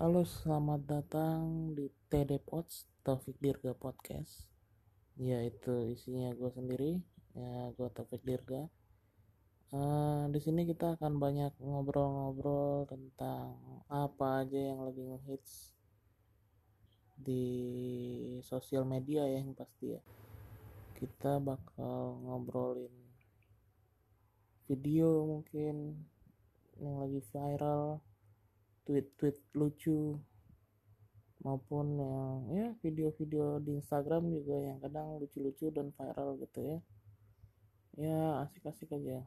Halo, selamat datang di TD Pods Taufik Dirga Podcast. Yaitu isinya gue sendiri, ya gue Taufik Dirga. Uh, di sini kita akan banyak ngobrol-ngobrol tentang apa aja yang lagi ngehits di sosial media ya yang pasti ya. Kita bakal ngobrolin video mungkin yang lagi viral tweet-tweet lucu maupun yang ya video-video di Instagram juga yang kadang lucu-lucu dan viral gitu ya. Ya asik-asik aja